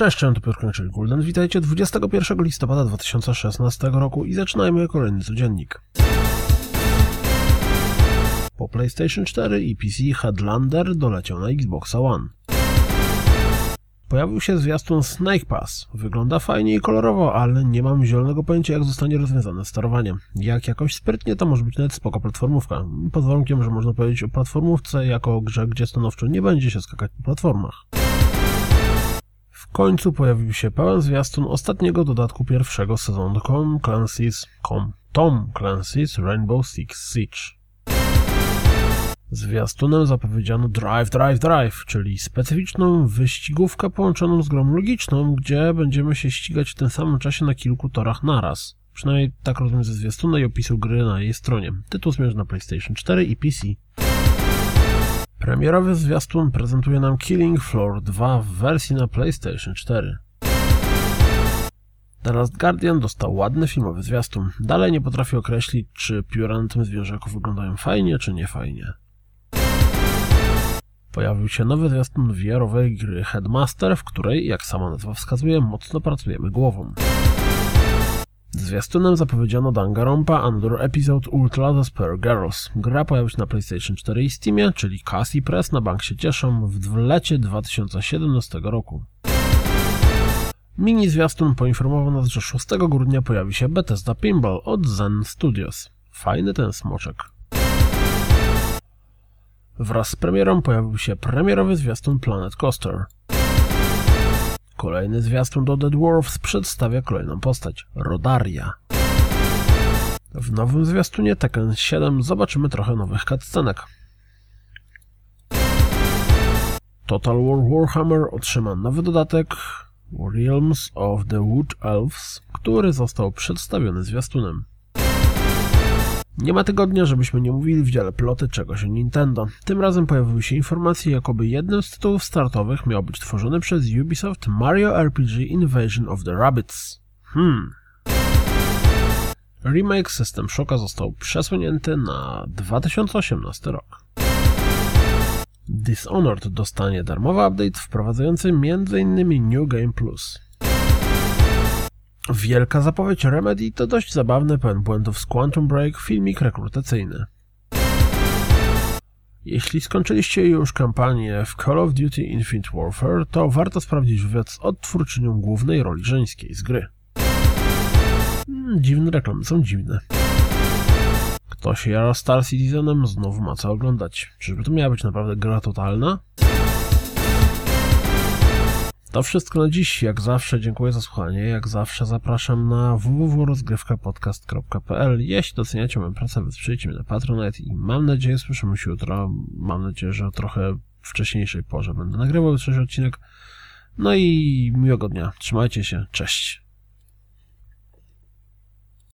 Cześć, cześć, to Piotr czyli Gulden. Witajcie 21 listopada 2016 roku i zaczynajmy kolejny codziennik. Po PlayStation 4 i PC Headlander doleciał na Xbox One. Pojawił się zwiastun Snake Pass. Wygląda fajnie i kolorowo, ale nie mam zielonego pojęcia jak zostanie rozwiązane sterowanie. Jak jakoś sprytnie to może być nawet spoko platformówka. Pod warunkiem, że można powiedzieć o platformówce jako grze, gdzie stanowczo nie będzie się skakać po platformach. W końcu pojawił się pełen zwiastun ostatniego dodatku pierwszego sezonu Tom Clancy's, Tom Clancy's Rainbow Six Siege. Zwiastunem zapowiedziano Drive, Drive, Drive, czyli specyficzną wyścigówkę połączoną z grą logiczną, gdzie będziemy się ścigać w tym samym czasie na kilku torach naraz. Przynajmniej tak rozumiem ze zwiastuna i opisu gry na jej stronie. Tytuł zmierza na PlayStation 4 i PC. Premierowy zwiastun prezentuje nam Killing Floor 2 w wersji na PlayStation 4. The Last Guardian dostał ładny filmowy zwiastun. Dalej nie potrafię określić, czy pióra na tym zwierzaku wyglądają fajnie, czy nie fajnie. Pojawił się nowy zwiastun VR-owej gry Headmaster, w której, jak sama nazwa wskazuje, mocno pracujemy głową. Zwiastunem zapowiedziano Danganronpa Another Episode Ultra The Spare Girls. Gra pojawi się na PlayStation 4 i Steamie, czyli Cassie Press na bank się cieszą w lecie 2017 roku. Mini zwiastun poinformował nas, że 6 grudnia pojawi się Bethesda Pinball od Zen Studios. Fajny ten smoczek. Wraz z premierą pojawił się premierowy zwiastun Planet Coaster. Kolejny zwiastun do The Dwarfs przedstawia kolejną postać Rodaria. W nowym zwiastunie Tekken 7 zobaczymy trochę nowych cutscenek. Total War Warhammer otrzyma nowy dodatek Realms of the Wood Elves, który został przedstawiony zwiastunem. Nie ma tygodnia, żebyśmy nie mówili w dziale ploty czegoś o Nintendo. Tym razem pojawiły się informacje, jakoby jednym z tytułów startowych miał być tworzony przez Ubisoft Mario RPG Invasion of the Rabbits. Hmm. Remake System Shocka został przesunięty na 2018 rok. Dishonored dostanie darmowy update wprowadzający m.in. New Game Plus. Wielka zapowiedź Remedy to dość zabawny pełen błędów z Quantum Break filmik rekrutacyjny. Jeśli skończyliście już kampanię w Call of Duty Infinite Warfare, to warto sprawdzić wywiad z odtwórczynią głównej roli żeńskiej z gry. Hmm, dziwne reklamy są dziwne. Kto się jara Star Citizenem, znowu ma co oglądać. Czyżby to miała być naprawdę gra totalna? To wszystko na dziś. Jak zawsze dziękuję za słuchanie. Jak zawsze zapraszam na www.rozgrywkapodcast.pl Jeśli doceniacie moją pracę, wesprzyjcie mnie na Patronite i mam nadzieję, słyszymy się jutro. Mam nadzieję, że o trochę wcześniejszej porze będę nagrywał jutrzejszy odcinek. No i miłego dnia. Trzymajcie się. Cześć.